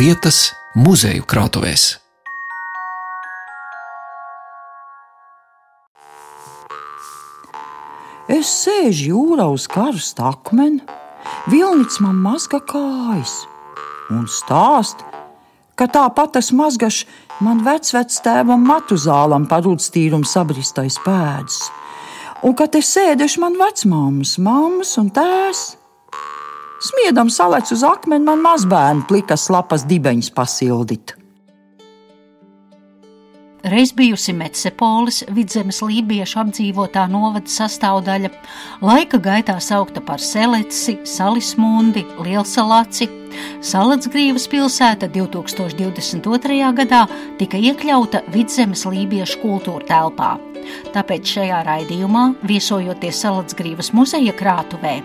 lietas muzeju krātuvēs. Es sēžu jūrā uz karsta akmeni, vilnis man mazga kājas un stāst, ka tāpat tas mazgašs man vecvectēvam Matuzālam parūdstīrum sabristais pēdas, un ka te sēdeši man vecmāmas, mammas un tēs. Smiedam salec uz akmeni man mazbērnu plikas lapas dibeņas pasildīt. Reiz bijusi Metsepolis, vidzemes lībiešu apdzīvotā novada sastāvdaļa, laika gaitā saukta par Seleci, Salismundi, Lielsalaci. Salacgrīvas pilsēta 2022. gadā tika iekļauta vidzemes lībiešu kultūra telpā. Tāpēc šajā raidījumā, viesojoties Salacgrīvas muzeja krātuvē,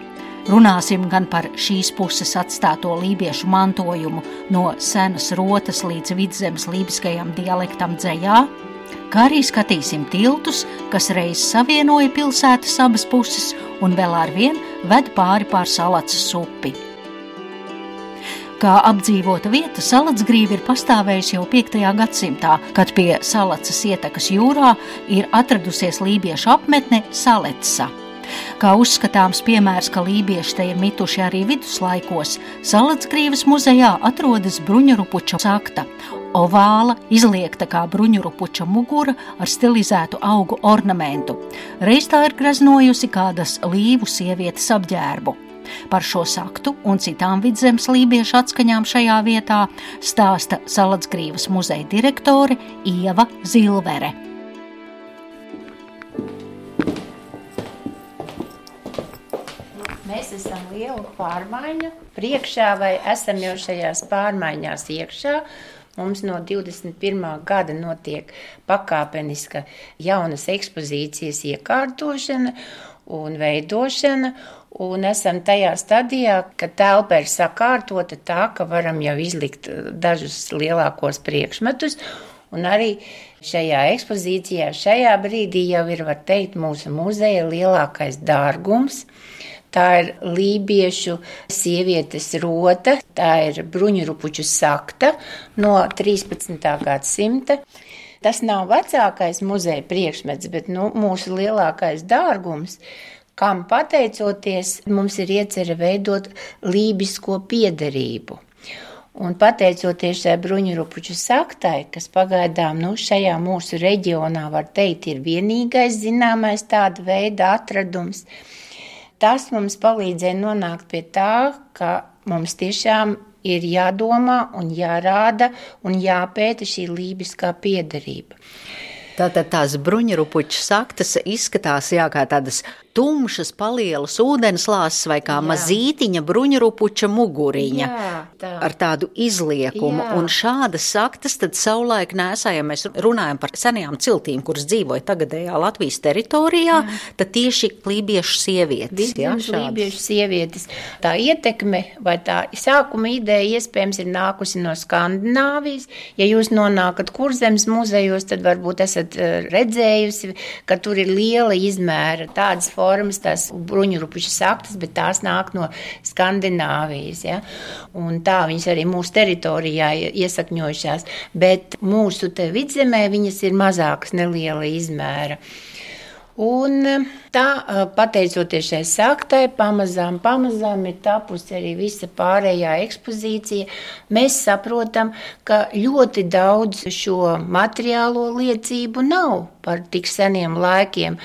Runāsim gan par šīs puses atstāto lībiešu mantojumu no senas rotas līdz vidzemes lībiskajam dialektam dzējā, kā arī skatīsim tiltus, kas reiz savienoja pilsētas abas puses un vēl ar vien ved pāri pār salacas upi. Kā apdzīvota vieta, Salacgrīva ir pastāvējusi jau 5. gadsimtā, kad pie Salacas ietekas jūrā ir atradusies lībiešu apmetne Saletsa. Kā uzskatāms piemērs, ka lībieši te ir mituši arī viduslaikos, Salacgrīvas muzejā atrodas bruņurupuča sakta. Ovāla, izliekta kā bruņurupuča mugura ar stilizētu augu ornamentu. Reiz tā ir graznojusi kādas līvu sievietes apģērbu. Par šo saktu un citām vidzemes lībiešu atskaņām šajā vietā stāsta Salacgrīvas muzeja direktore Ieva Zilvere. Mēs esam liela pārmaiņa priekšā, vai esam jau šajās pārmaiņās iekšā. Mums no 21. gada notiek pakāpeniska jaunas ekspozīcijas iekārtošana un veidošana. Un esam tajā stadijā, ka telpa ir sakārtota tā, ka varam jau izlikt dažus lielākos priekšmetus. Un arī šajā ekspozīcijā, šajā brīdī jau ir, var teikt, mūsu muzeja lielākais dārgums. Tā ir lībiešu sievietes rota, tā ir bruņurupuču sakta no 13. gadsimta. Tas nav vecākais muzeja priekšmets, bet nu, mūsu lielākais dārgums, kam pateicoties mums ir iecerē veidot lībisko piederību. Un pateicoties šai bruņurupuču saktai, kas pagaidām nu, šajā mūsu reģionā, var teikt, ir vienīgais zināmais tāda veida atradums, tas mums palīdzēja nonākt pie tā, ka mums tiešām ir jādomā un jārāda un jāpēta šī lībiskā piederība. Tātad tās bruņurupuču saktas izskatās jā, kā tādas tumšas, palielas ūdenslāses vai kā jā. mazītiņa bruņurupuča muguriņa jā, tā. ar tādu izliekumu. Jā. Un šādas saktas tad savulaik nesāja, ja mēs runājam par senajām ciltīm, kuras dzīvoja tagadējā Latvijas teritorijā, jā. tad tieši lībiešu sievietes. Jā, lībiešu sievietes. Tā ietekme vai tā sākuma ideja iespējams ir nākusi no Skandināvijas. Ja jūs nonākat kurzemes muzejos, tad varbūt esat eh, redzējusi, ka tur ir liela izmēra tādas formas formas, tās bruņurupušas saktas, bet tās nāk no Skandināvijas. Ja? Un tā viņas arī mūsu teritorijā iesakņojušās, bet mūsu vidzemē viņas ir mazākas, neliela izmēra. Un tā, pateicoties šai saktai, pamazām, pamazām ir tapusi arī visa pārējā ekspozīcija. Mēs saprotam, ka ļoti daudz šo materiālo liecību nav par tik seniem laikiem.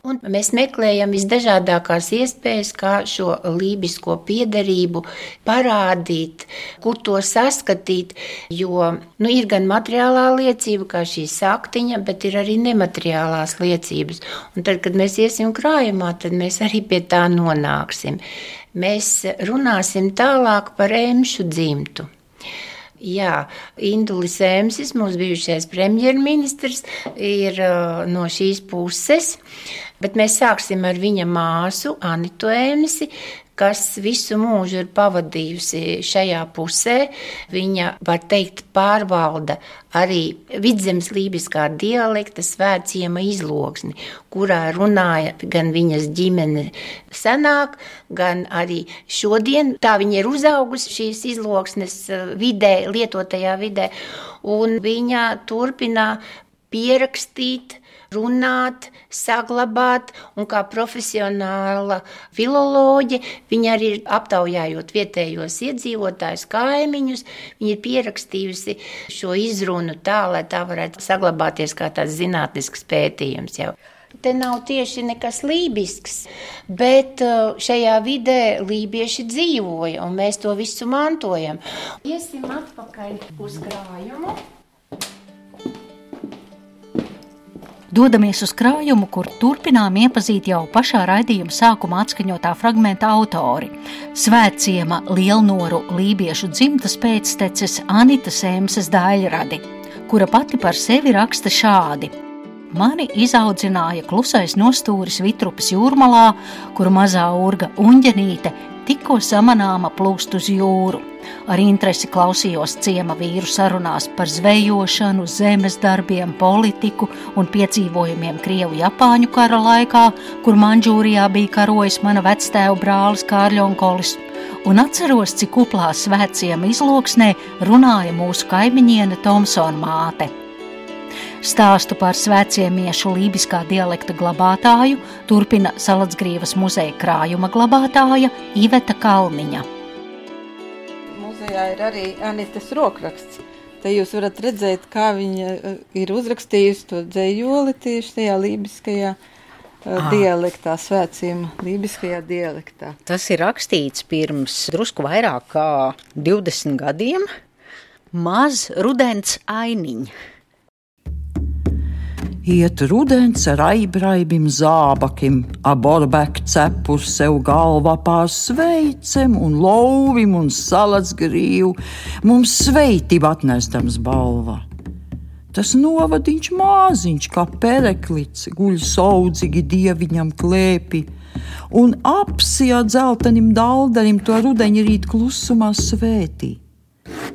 Un mēs meklējam visdažādākās iespējas, kā šo lībisko piedarību parādīt, kur to saskatīt. Jo nu, ir gan materiālā liecība, kā šī saktiņa, bet ir arī nemateriālās liecības. Un tad, kad mēs iesim krājumā, tad mēs arī pie tā nonāksim. Mēs runāsim tālāk par emšu dzimtu. Jā, Indulis Emsis, mūsu bijušais premjerministrs, ir uh, no šīs puses, bet mēs sāksim ar viņa māsu Anitu Emsi, kas visu mūžu ir pavadījusi šajā pusē. Viņa, var teikt, pārvalda arī vidzemes lībiskā dialekta svētciema izloksni, kurā runāja gan viņas ģimene senāk, gan arī šodien. Tā viņa ir uzaugusi šīs izloksnes eh, vidē, lietotajā vidē, un viņa turpina pierakstīt runāt, saglabāt, un kā profesionāla filoloģe, viņa arī aptaujājot vietējos iedzīvotājus, kaimiņus, viņa ir pierakstījusi šo izrunu tā, lai tā varētu saglabāties kā tāds zinātnisks pētījums jau. Te nav tieši nekas lībisks, bet uh, šajā vidē lībieši dzīvoja, un mēs to visu mantojam. Iesim atpakaļ uz krājumu. Dodamies uz krājumu, kur turpinām iepazīt jau pašā raidījuma sākumā atskaņotā fragmenta autori - Svētciema lielnoru lībiešu dzimtas pēcteces Anita Sēmses daļradi, kura pati par sevi raksta šādi. Mani izaudzināja klusais nostūris Vitrupas jūrmalā, kur mazā urga uņģenīte tikko samanāma plūst uz jūru. Ar interesi klausījos ciema vīru sarunās par zvejošanu, zemes darbiem, politiku un piedzīvojumiem Krievu-Japāņu kara laikā, kur Manžūrijā bija karojis mana vectēva brālis Kārļonkolis. Un atceros, cik kuplā svētciema izloksnē runāja mūsu kaimiņiene Tomsona māte. Stāstu par svētciemiešu lībiskā dialekta glabātāju turpina Salatsgrīvas muzeja krājuma glabātāja Iveta Kalniņa muzejā ir arī Anitas rokraksts. Te jūs varat redzēt, kā viņa eh, ir uzrakstījusi to dzējoli tieši tajā lībiskajā uh, dialektā, svētciem lībiskajā dialektā. Tas ir rakstīts pirms drusku vairāk kā 20 gadiem. Maz rudens ainiņa. Iet rudens ar aibraibim zābakim, aborbek cepur sev galvā pār sveicem un louvim un salats grīvu, mums sveitību atnestams balva. Tas novadiņš māziņš, kā pereklits, guļ saudzīgi dieviņam klēpi, un apsijā dzeltenim daldarim to rudeņa rīt klusumā svētī.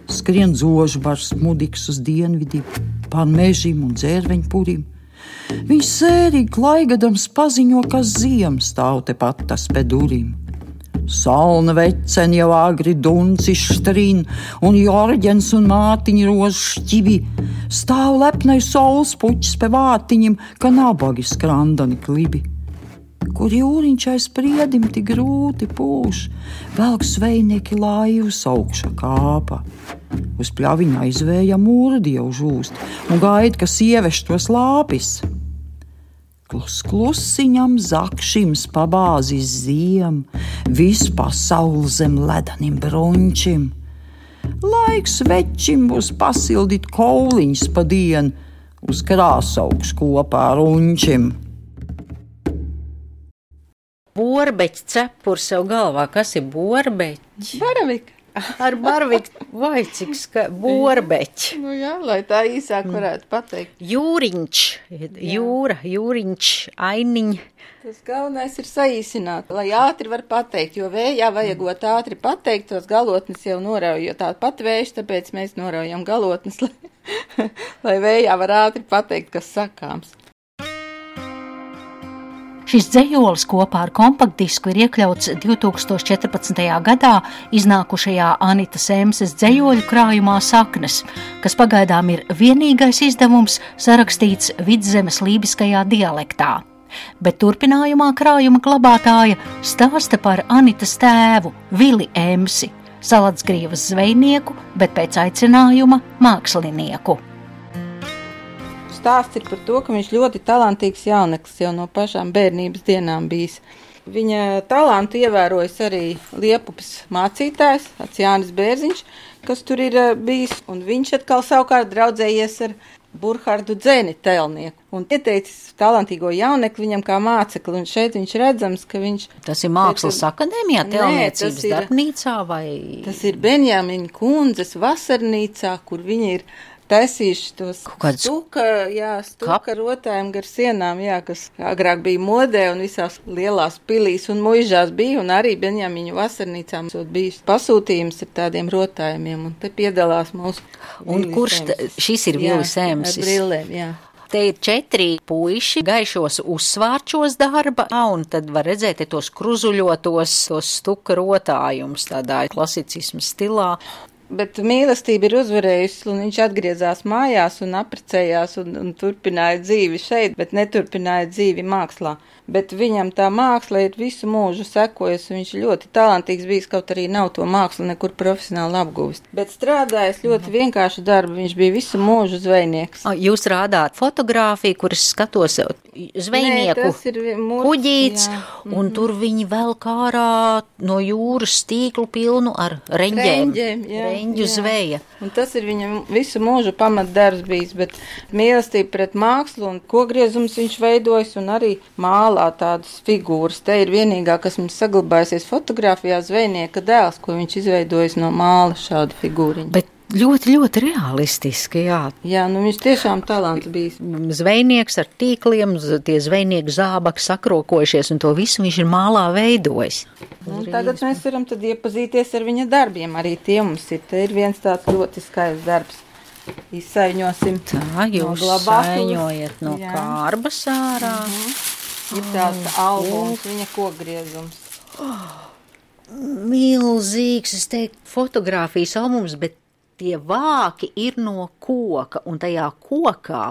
Skrien zožu bars mudīgs uz dienvidiem, pār mežiem un dzērveņpurim Viņš sērīgi klaigadams paziņo, ka ziem stāv tepat tas pie durvīm. Salna vecen jau agri dunci štrin, un Jorģens un mātiņa rož šķivi. Stāv lepnai saules puķis pie vātiņiem, ka nabagi skrandani klibi. Kur jūriņš aiz priedim tik grūti pūš, velk zvejnieki laivas augša kāpa. Uz pļaviņa aizvēja mūrdi jau žūst, un gaida, ka sieviešu tos lāpis. Klus klusiņam zakšims pabāzis ziem, visu pasauli zem ledanim brunčim. Laiks večim būs pasildīt kauliņus pa dienu, uz krāsaugs kopā ar unčim. Borbeķis cepur sev galvā, kas ir borbeķis? Baravika. Ar barviku vai cik borbeķi. Nu jā, lai tā īsāk varētu pateikt. Jūriņš, jūra, jūriņš, ainiņ. Tas galvenais ir saīsināt, lai ātri var pateikt, jo vējā vajagot ātri pateikt, tos galotnes jau norauj, jo tā pat vējš, tāpēc mēs noraujam galotnes, lai, lai vējā var ātri pateikt, kas sakāms. Šis dzējolis kopā ar kompaktdisku ir iekļauts 2014. gadā iznākušajā Anita Sēmses dzējoļu krājumā Saknes, kas pagaidām ir vienīgais izdevums sarakstīts vidzemes lībiskajā dialektā. Bet turpinājumā krājuma glabātāja stāsta par Anitas tēvu Vili Emsi, salatsgrīvas zvejnieku, bet pēc aicinājuma mākslinieku stāsts ir par to, ka viņš ļoti talantīgs jauneklis jau no pašām bērnības dienām bijis. Viņa talantu ievērojis arī Liepupes mācītājs, Jānis Bērziņš, kas tur ir eh, bijis, un viņš atkal savukārt draudzējies ar Burkhardu Dzēni tēlnieku un ieteicis talantīgo jaunekli viņam kā mācekli, un šeit viņš redzams, ka viņš... Tas ir mākslas ir, akadēmijā, tēlniecības ir, darbnīcā vai... Tas ir Benjamina kundzes vasarnīcā, kur viņa ir taisījuši tos stuka, jā, stuka rotājiem gar sienām, jā, kas agrāk bija modē un visās lielās pilīs un muižās bija, un arī Benjamiņu vasarnīcām bijis pasūtījums ar tādiem rotājumiem, un te piedalās mūsu. Un kurš šis ir Vilis Sēms? Ar brillēm, jā. Te ir četri puiši, gaišos uzsvārčos darba, un tad var redzēt tos kruzuļotos, tos stuka rotājumus tādā klasicismu stilā. Bet mīlestība ir uzvarējusi, un viņš atgriezās mājās un apprecējās un, un turpināja dzīvi šeit, bet neturpināja dzīvi mākslā bet viņam tā māksla ir visu mūžu sekojusi. Viņš ļoti talantīgs bijis, kaut arī nav to mākslu nekur profesionāli apguvis. Bet strādājis ļoti vienkāršu darbu, viņš bija visu mūžu zvejnieks. Jūs rādāt fotografiju, kuras skatos zvejnieku Nē, kuģīts, jā. un -hmm. tur viņi vēl kārā no jūras stīklu pilnu ar reņģiem, reņģiem jā. zveja. Un tas ir viņam visu mūžu pamatdarbs bijis, bet mīlestība pret mākslu un kogriezums viņš veidojis un arī māla malā tādas figūras. Te ir vienīgā, kas mums saglabājusies fotografijā, zvejnieka dēls, ko viņš izveidojis no māla šādu figūriņu. Bet Ļoti, ļoti realistiski, jā. Jā, nu viņš tiešām talants bijis. Zvejnieks ar tīkliem, tie zvejnieku zābaki sakrokojušies, un to visu viņš ir mālā veidojis. Nu, tagad mēs varam iepazīties ar viņa darbiem. Arī tie mums ir. Te ir viens tāds ļoti skaists darbs. Izsaiņosim. Tā, jūs no saiņojat no jā. kārbas ārā. Uh mhm. -huh. Ir tāds albums, viņa kokgriezums. Oh, milzīgs, es teiktu, fotografijas albums, bet tie vāki ir no koka, un tajā kokā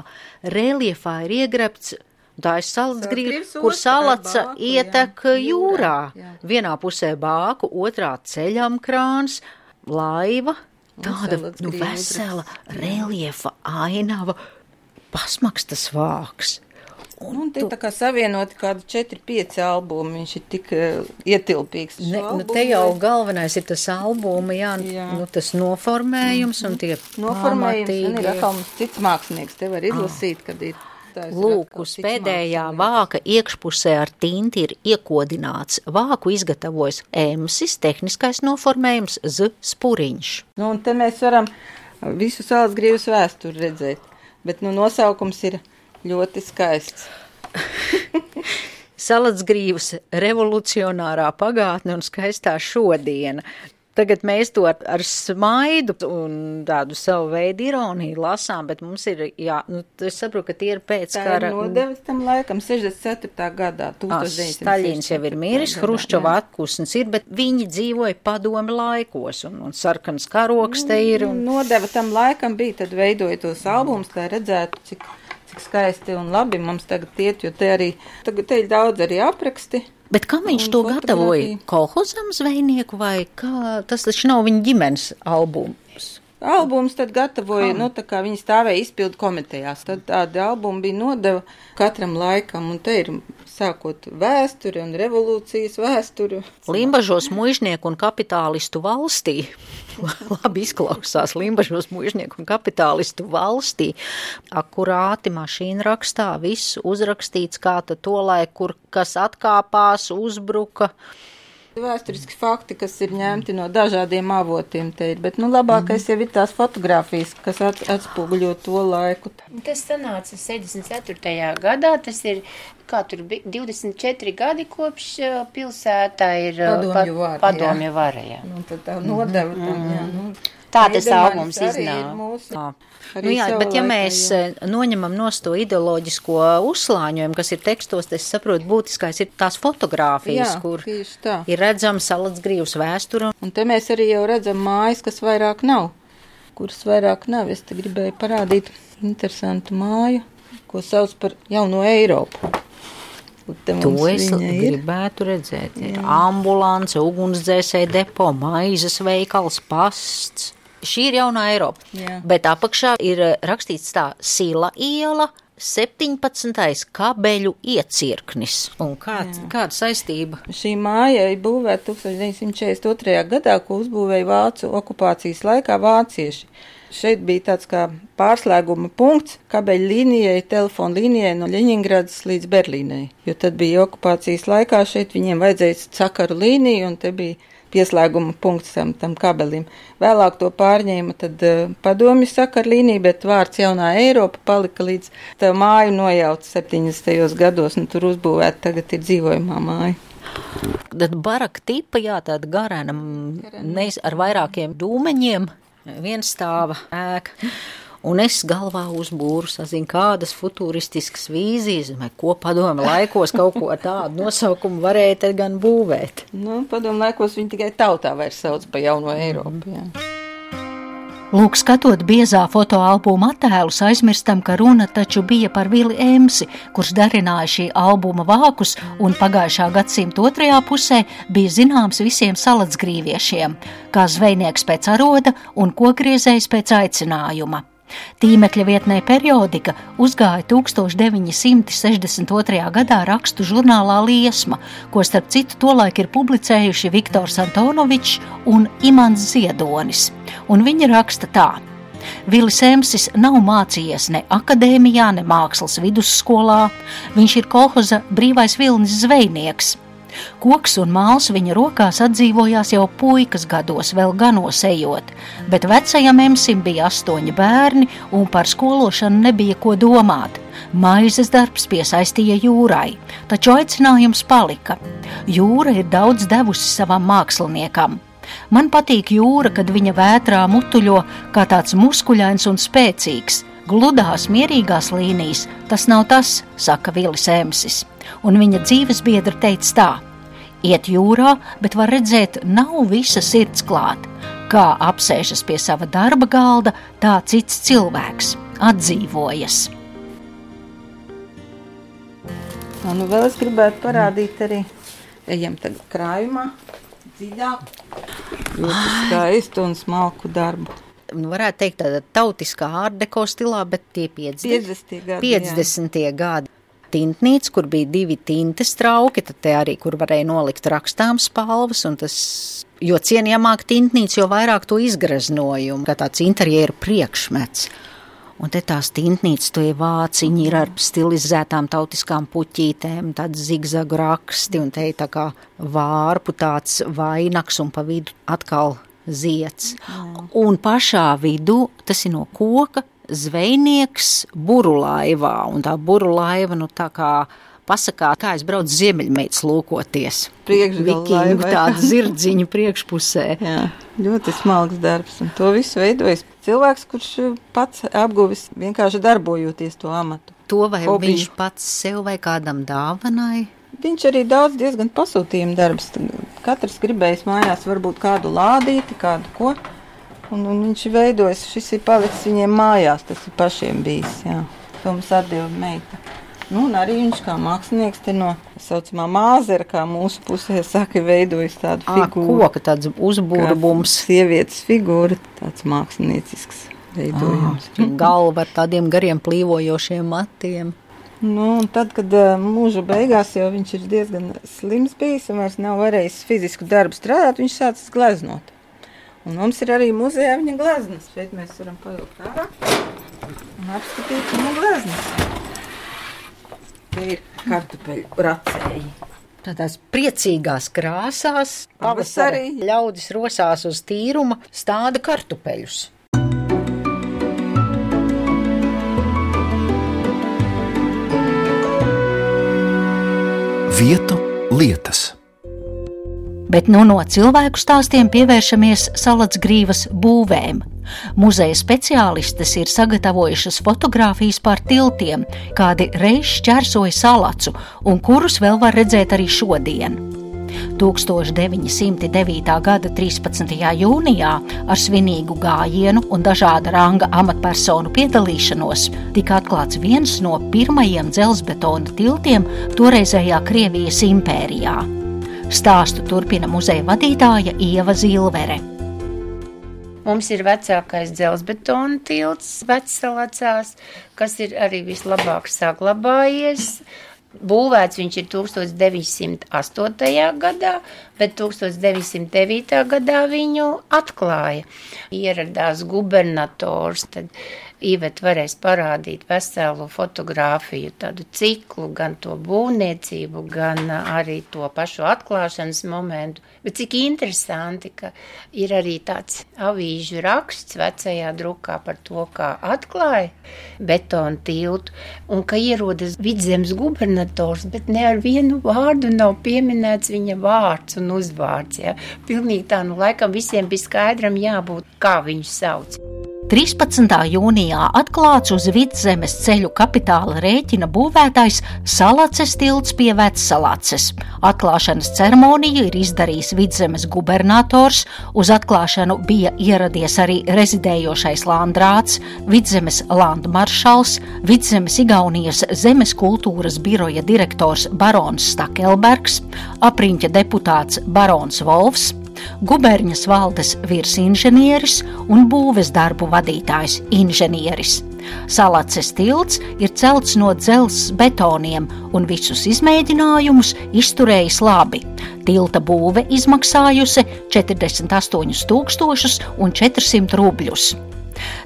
reliefā ir iegrebts. Tā ir salas grība, kur salaca ietek jā, jūrā. Jā. Vienā pusē bāku, otrā ceļam krāns, laiva, tāda nu, vesela reliefa ainava, pasmakstas vāks. Un, un tie tā kā savienoti kādi 4-5 albumi, viņš ir tik uh, ietilpīgs. Ne, nu te jau galvenais ir tas albumi, jā, jā. Nu, tas noformējums mm -hmm. un tie Noformējums, pamatīgi. un ir atkal cits mākslinieks, te var izlasīt, ah. kad ir. Lūk, uz pēdējā vāka iekšpusē ar tinti ir iekodināts. Vāku izgatavojas emsis, tehniskais noformējums Z spuriņš. Nu, un te mēs varam visu salas grīvas vēsturi redzēt, bet nu nosaukums ir Ļoti skaists. Salatsgrīvs, revolucionārā pagātne un skaistā šodiena. Tagad mēs to ar, smaidu un tādu savu veidu ironiju lasām, bet mums ir, jā, nu, es saprotu, ka tie ir pēc Tā ir nodevis tam laikam 64. gadā, 1960. Staļins jau ir miris, Hruščova atkusnes ir, bet viņi dzīvoja padomi laikos un, un sarkans karoks te ir. Un... Nodeva tam laikam bija, tad veidoja tos albums, lai redzētu, cik cik skaisti un labi mums tagad iet, jo te arī tagad te ir daudz arī apraksti. Bet kā viņš to gatavoja? Kolhozam zvejnieku vai kā? Tas taču nav viņa ģimenes albums. Albums tad gatavoja, oh. nu, tā kā viņi stāvēja izpildu komitejās. Tad tādi albumi bija nodeva katram laikam, un te ir sākot vēsturi un revolūcijas vēsturi. Limbažos mužnieku un kapitālistu valstī. Labi izklausās Limbažos mužnieku un kapitālistu valstī. Akurāti mašīna rakstā, viss uzrakstīts kā to laiku, kur kas atkāpās, uzbruka. Vēsturiski fakti, kas ir ņemti no dažādiem avotiem, te ir. Bet nu, labākais mm. jau ir tās fotogrāfijas, kas at, atspoguļo to laiku. Tas sanāca 74. gadā. Tas ir kā tur bija 24 gadi kopš pilsētā ir padomju vara. Padomju vara jā. Nu, tad tā nodeva mm -hmm. tam, jā. Nu, Tā tas albums iznāk. Nu jā, bet ja mēs jā. noņemam no to ideoloģisko uzslāņojumu, kas ir tekstos, es saprotu, būtiskais ir tās fotogrāfijas, jā, kur ir redzama salats grīvs vēstura. Un te mēs arī jau redzam mājas, kas vairāk nav, kuras vairāk nav. Es te gribēju parādīt interesantu māju, ko sauc par jauno Eiropu. To es gribētu redzēt. Ir ambulance, ugunsdzēsēji depo, maizes veikals, pasts. Šī ir jaunā Eiropa. Jā. Bet apakšā ir rakstīts tā Sila iela. 17. kabeļu iecirknis. Un kād, kāda saistība? Šī māja ir būvēta 1942. gadā, ko uzbūvēja Vācu okupācijas laikā vācieši. Šeit bija tāds kā pārslēguma punkts kabeļu līnijai, telefona līnijai no Ļeņingradas līdz Berlīnai. Jo tad bija okupācijas laikā šeit viņiem vajadzēja sakaru līniju un te bija pieslēguma punkts tam, tam kabelim. Vēlāk to pārņēma tad uh, padomju sakar līnija, bet vārds jaunā Eiropa palika līdz tā māju nojauta 70. gados, un tur uzbūvēta tagad ir dzīvojumā māja. Tad baraka tipa, jā, tāda garena, neiz ar vairākiem dūmeņiem, viens stāva ēka. Un es galvā uzbūru, sazinu, kādas futuristiskas vīzijas, vai ko padomu laikos kaut ko tādu nosaukumu varēja gan būvēt. Nu, padomu laikos viņi tikai tautā vairs sauc pa jauno Eiropu. Jā. Lūk, skatot biezā fotoalbuma attēlus, aizmirstam, ka runa taču bija par Vili Emsi, kurš darināja šī albuma vākus, un pagājušā gadsimta otrajā pusē bija zināms visiem salacgrīviešiem, kā zvejnieks pēc aroda un kokriezējs pēc aicinājuma. Tīmekļa vietnē periodika uzgāja 1962. gadā rakstu žurnālā Liesma, ko starp citu tolaik ir publicējuši Viktors Antonovičs un Imants Ziedonis. Un viņi raksta tā. Vilis Emsis nav mācījies ne akadēmijā, ne mākslas vidusskolā. Viņš ir kolhoza brīvais vilnis zvejnieks, Koks un māls viņa rokās atdzīvojās jau puikas gados, vēl ganos ejot, bet vecajam emsim bija astoņi bērni un par skološanu nebija ko domāt. Maizes darbs piesaistīja jūrai, taču aicinājums palika. Jūra ir daudz devusi savam māksliniekam. Man patīk jūra, kad viņa vētrā mutuļo kā tāds muskuļains un spēcīgs. Gludās, mierīgās līnijas. Tas nav tas, saka Vilis Emsis. Un viņa dzīves biedra teica tā: Iet jūrā, bet var redzēt, nav visa sirds klāta. Kā apsēžas pie sava darba galda, tā cits cilvēks atdzīvojas. Nu, vēl es gribētu parādīt arī, ejam tagad krājumā, dziļāk, ļoti skaistu un smalku darbu nu, varētu teikt, tāda tautiskā ārdeko stilā, bet tie 50. 50. gadi. 50. gadi tintnīca, kur bija divi tintes trauki, tad te arī, kur varēja nolikt rakstām spalvas, un tas, jo cienījamāk tintnīca, jo vairāk to izgraznojumu, kā tāds interjera priekšmets. Un te tās tintnīcas, to ir vāciņi, ir ar stilizētām tautiskām puķītēm, tāds zigzagu raksti, un te ir tā kā vārpu tāds vainaks, un pa vidu atkal ziets. Un pašā vidū tas ir no koka, zvejnieks burulaivā, un tā burulaiva, nu tā kā pasakā, kā es braucu ziemeļmeitas lūkoties. Priekšvikingu tādu zirdziņu priekšpusē. Jā, ļoti smalks darbs, un to visu veidojas cilvēks, kurš pats apguvis vienkārši darbojoties to amatu. To vai Hobiju. viņš pats sev vai kādam dāvanai? Viņš arī daudz diezgan pasūtījumu darbs. Katrs gribējis mājās varbūt kādu lādīti, kādu ko. Un, un viņš ir veidojis, šis ir palicis viņiem mājās, tas ir pašiem bijis. Jā. To mums atdeva meita. Nu, un arī viņš kā mākslinieks no tā saucamā māzera, kā mūsu pusē saka, veidojis tādu figūru. Koka tāds uzbūrbums. Sievietes figūra, tāds māksliniecisks veidojums. Ah, galva ar tādiem gariem plīvojošiem matiem. Nu, tad, kad uh, mūža beigās jau viņš ir diezgan slims bijis un vairs nav varējis fizisku darbu strādāt, viņš sācis gleznot. Un mums ir arī muzejā viņa gleznas. Šeit mēs varam pavilkt ārā un apskatīt viņa gleznas. Te ir kartupeļu racēji. Tādās priecīgās krāsās pavasarī ļaudis rosās uz tīruma stāda kartupeļus. Vietu lietas bet nu no cilvēku stāstiem pievēršamies salacgrīvas būvēm. Muzeja speciālistes ir sagatavojušas fotogrāfijas par tiltiem, kādi reiz šķērsoja salacu un kurus vēl var redzēt arī šodien. 1909. gada 13. jūnijā ar svinīgu gājienu un dažāda ranga amatpersonu piedalīšanos tika atklāts viens no pirmajiem dzelzbetona tiltiem toreizējā Krievijas impērijā. Stāstu turpina muzeja vadītāja Ieva Zilvere. Mums ir vecākais dzelzbetona tilts Vecsalacās, kas ir arī vislabāk saglabājies. Būvēts viņš ir 1908. gadā, bet 1909. gadā viņu atklāja. Ieradās gubernators, tad Ivet varēs parādīt veselu fotografiju, tādu ciklu, gan to būvniecību, gan arī to pašu atklāšanas momentu. Bet cik interesanti, ka ir arī tāds avīžu raksts vecajā drukā par to, kā atklāja betonu tiltu un ka ierodas vidzemes gubernators, bet ne ar vienu vārdu nav pieminēts viņa vārds un uzvārds. Ja? Pilnīgi tā, nu laikam visiem bija skaidram jābūt, kā viņu sauc. 13. jūnijā atklāts uz vidzemes ceļu kapitāla rēķina būvētais Salaces tilts pie Vecsalāces. Atklāšanas ceremoniju ir izdarījis vidzemes gubernators, uz atklāšanu bija ieradies arī rezidējošais landrāts, vidzemes landmaršals, vidzemes Igaunijas zemes kultūras biroja direktors Barons Stakelbergs, apriņķa deputāts Barons Volfs, guberņas valdes virsinženieris un būves darbu vadītājs inženieris. Salaces tilts ir celts no dzelzs betoniem un visus izmēģinājumus izturējis labi. Tilta būve izmaksājusi 48,400 rubļus.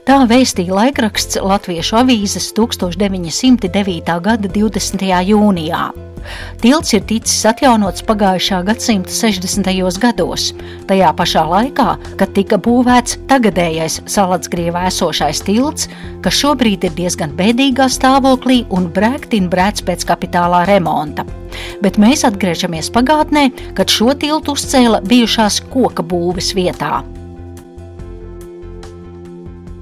Tā vēstīja laikraksts Latviešu avīzes 1909. gada 20. jūnijā. Tilts ir ticis atjaunots pagājušā gadsimta 60. gados, tajā pašā laikā, kad tika būvēts tagadējais Salatsgrievā esošais tilts, kas šobrīd ir diezgan bēdīgā stāvoklī un brēktin brēc pēc kapitālā remonta. Bet mēs atgriežamies pagātnē, kad šo tiltu uzcēla bijušās koka būves vietā.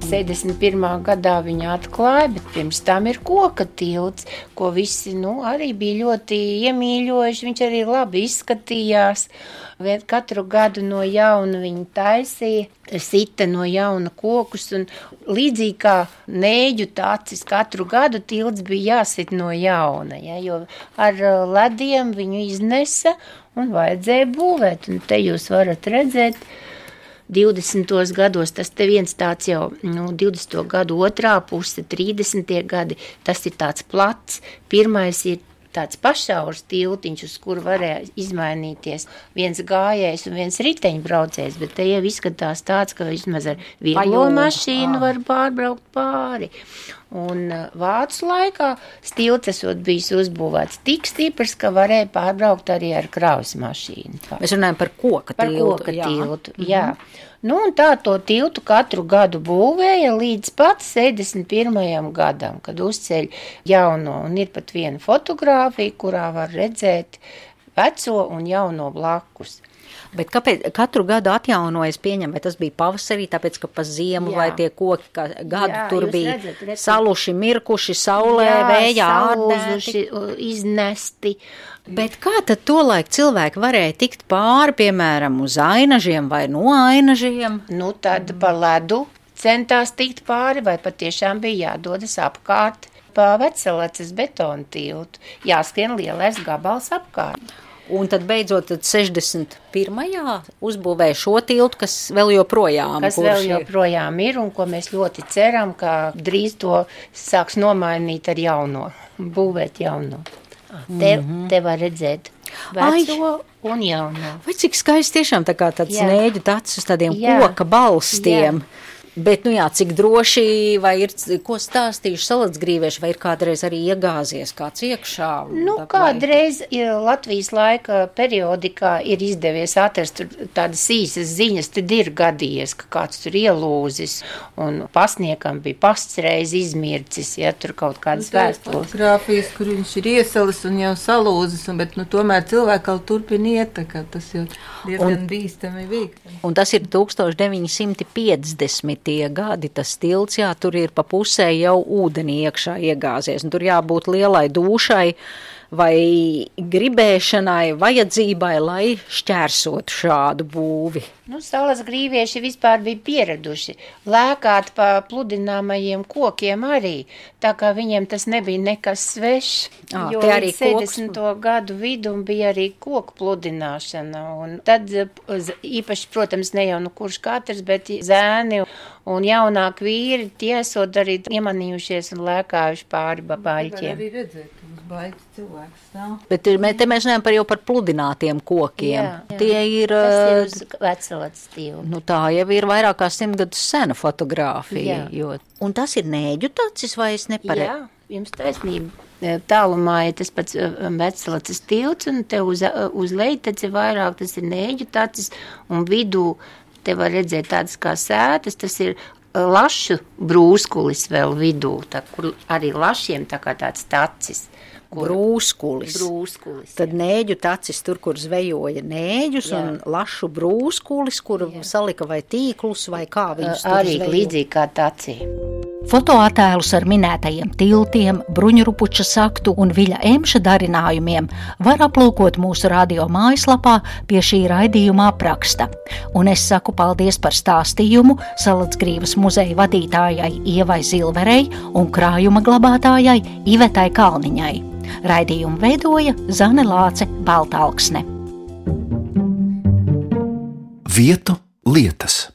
71. gadā viņa atklāja, bet pirms tam ir koka tilts, ko visi nu, arī bija ļoti iemīļojuši. Viņš arī labi izskatījās. Vien katru gadu no jauna viņa taisīja, sita no jauna kokus, līdzīgi kā nēģu tacis, katru gadu tilts bija jāsit no jauna, ja, jo ar uh, lediem viņu iznesa un vajadzēja būvēt, un te jūs varat redzēt, 20. gados tas te viens tāds jau, nu, 20. gadu otrā puse, 30. gadi, tas ir tāds plats. Pirmais ir tāds pašaurs tiltiņš, uz kuru varēja izmainīties viens gājējs un viens riteņbraucējs, bet te jau izskatās tāds, ka vismaz ar vieglo mašīnu var pārbraukt pāri. Un uh, vācu laikā stilts esot bijis uzbūvēts tik stiprs, ka varēja pārbraukt arī ar kravas mašīnu. Mēs runājam par koka par tiltu. Koka jā. tiltu mm -hmm. jā. Nu, un tā to tiltu katru gadu būvēja līdz pat 71. gadam, kad uzceļ jauno. Un ir pat viena fotografija, kurā var redzēt veco un jauno blakus. Bet kāpēc katru gadu atjaunojas, pieņem, vai tas bija pavasarī, tāpēc, ka pa ziemu Jā. vai tie koki, ka gadu Jā, tur bija redzat, redzat. saluši, mirkuši, saulē, Jā, vējā, ārdēti, iznesti. Bet kā tad tolaik cilvēki varēja tikt pāri, piemēram, uz ainažiem vai no ainažiem? Nu, tad pa ledu centās tikt pāri, vai patiešām bija jādodas apkārt pa veceleces betonu tiltu, jāskrien lielais gabals apkārt. Un tad beidzot, tad 61. uzbūvēja šo tiltu, kas vēl joprojām, kas vēl joprojām ir un ko mēs ļoti ceram, ka drīz to sāks nomainīt ar jauno, būvēt jauno. Te, mm -hmm. te var redzēt veco Ai. un jauno. Vai cik skaisti tiešām tā kā tāds Jā. nēģu tāds uz tādiem Jā. koka balstiem. Jā. Bet, nu jā, cik droši vai ir, ko stāstījuši salacgrīvieši, vai ir kādreiz arī iegāzies kāds iekšā? Nu, kādreiz Latvijas laika periodikā ir izdevies atrast tādas īsas ziņas, tad ir gadījies, ka kāds tur ielūzis, un pasniekam bija pasts reiz izmircis, ja tur kaut kādas nu, vēstules. Grāfijas, kur viņš ir iesalis un jau salūzis, un, bet, nu, tomēr cilvēki vēl turpina iet, tā kā tas jau diezgan un, bīstami bija. Un tas ir 1950 tie gadi, tas tilts, jā, tur ir pa pusē jau ūdenī iekšā iegāzies, un tur jābūt lielai dūšai vai gribēšanai, vajadzībai, lai šķērsotu šādu būvi. Nu, salas grīvieši vispār bija pieraduši lēkāt pa pludināmajiem kokiem arī, tā kā viņiem tas nebija nekas svešs, jo arī 70. Koks... gadu vidu bija arī koku pludināšana, un tad īpaši, protams, ne jau nu kurš katrs, bet zēni un jaunāk vīri tiesot arī iemanījušies un lēkājuši pāri babaļķiem. Arī redzēt, baigs cilvēks stāv. Bet ir, mē- te mēs runājam par jau par pludinātiem kokiem. Jā, jā. Tie ir, Tas ir eh, vecelats stila. nu tā jau ir vairāk kā simt gadus sena fotografija. Jo... Un tas ir nēģu tacis vai es nepareizi? Jā, jums taisnība. E, Tālumā ir tas pats e, veclacis tilts, un te uz, uz leju tas ir vairāk, tas ir nēģu tacis, un vidū te var redzēt tādas kā sētas, tas ir e, lašu brūskulis vēl vidū, tā, kur arī lašiem tā kā tāds tacis. Kur Brūskulis. brūskulis. Tad nēģu tacis tur, kur zvejoja nēģus, Jā. un lašu brūskulis, kur salika vai tīklus, vai kā viņus tur Arī zvejo. līdzīgi kā tacī. Fotoattēlus ar minētajiem tiltiem, bruņurupuča saktu un viļa emša darinājumiem var aplūkot mūsu radio mājaslapā pie šī raidījuma apraksta. Un es saku paldies par stāstījumu Salacgrīvas muzeja vadītājai Ievai Zilverei un krājuma glabātājai Ivetai Kalniņai. Raidījumu veidoja Zane Lāce Baltalksne. Vietu lietas.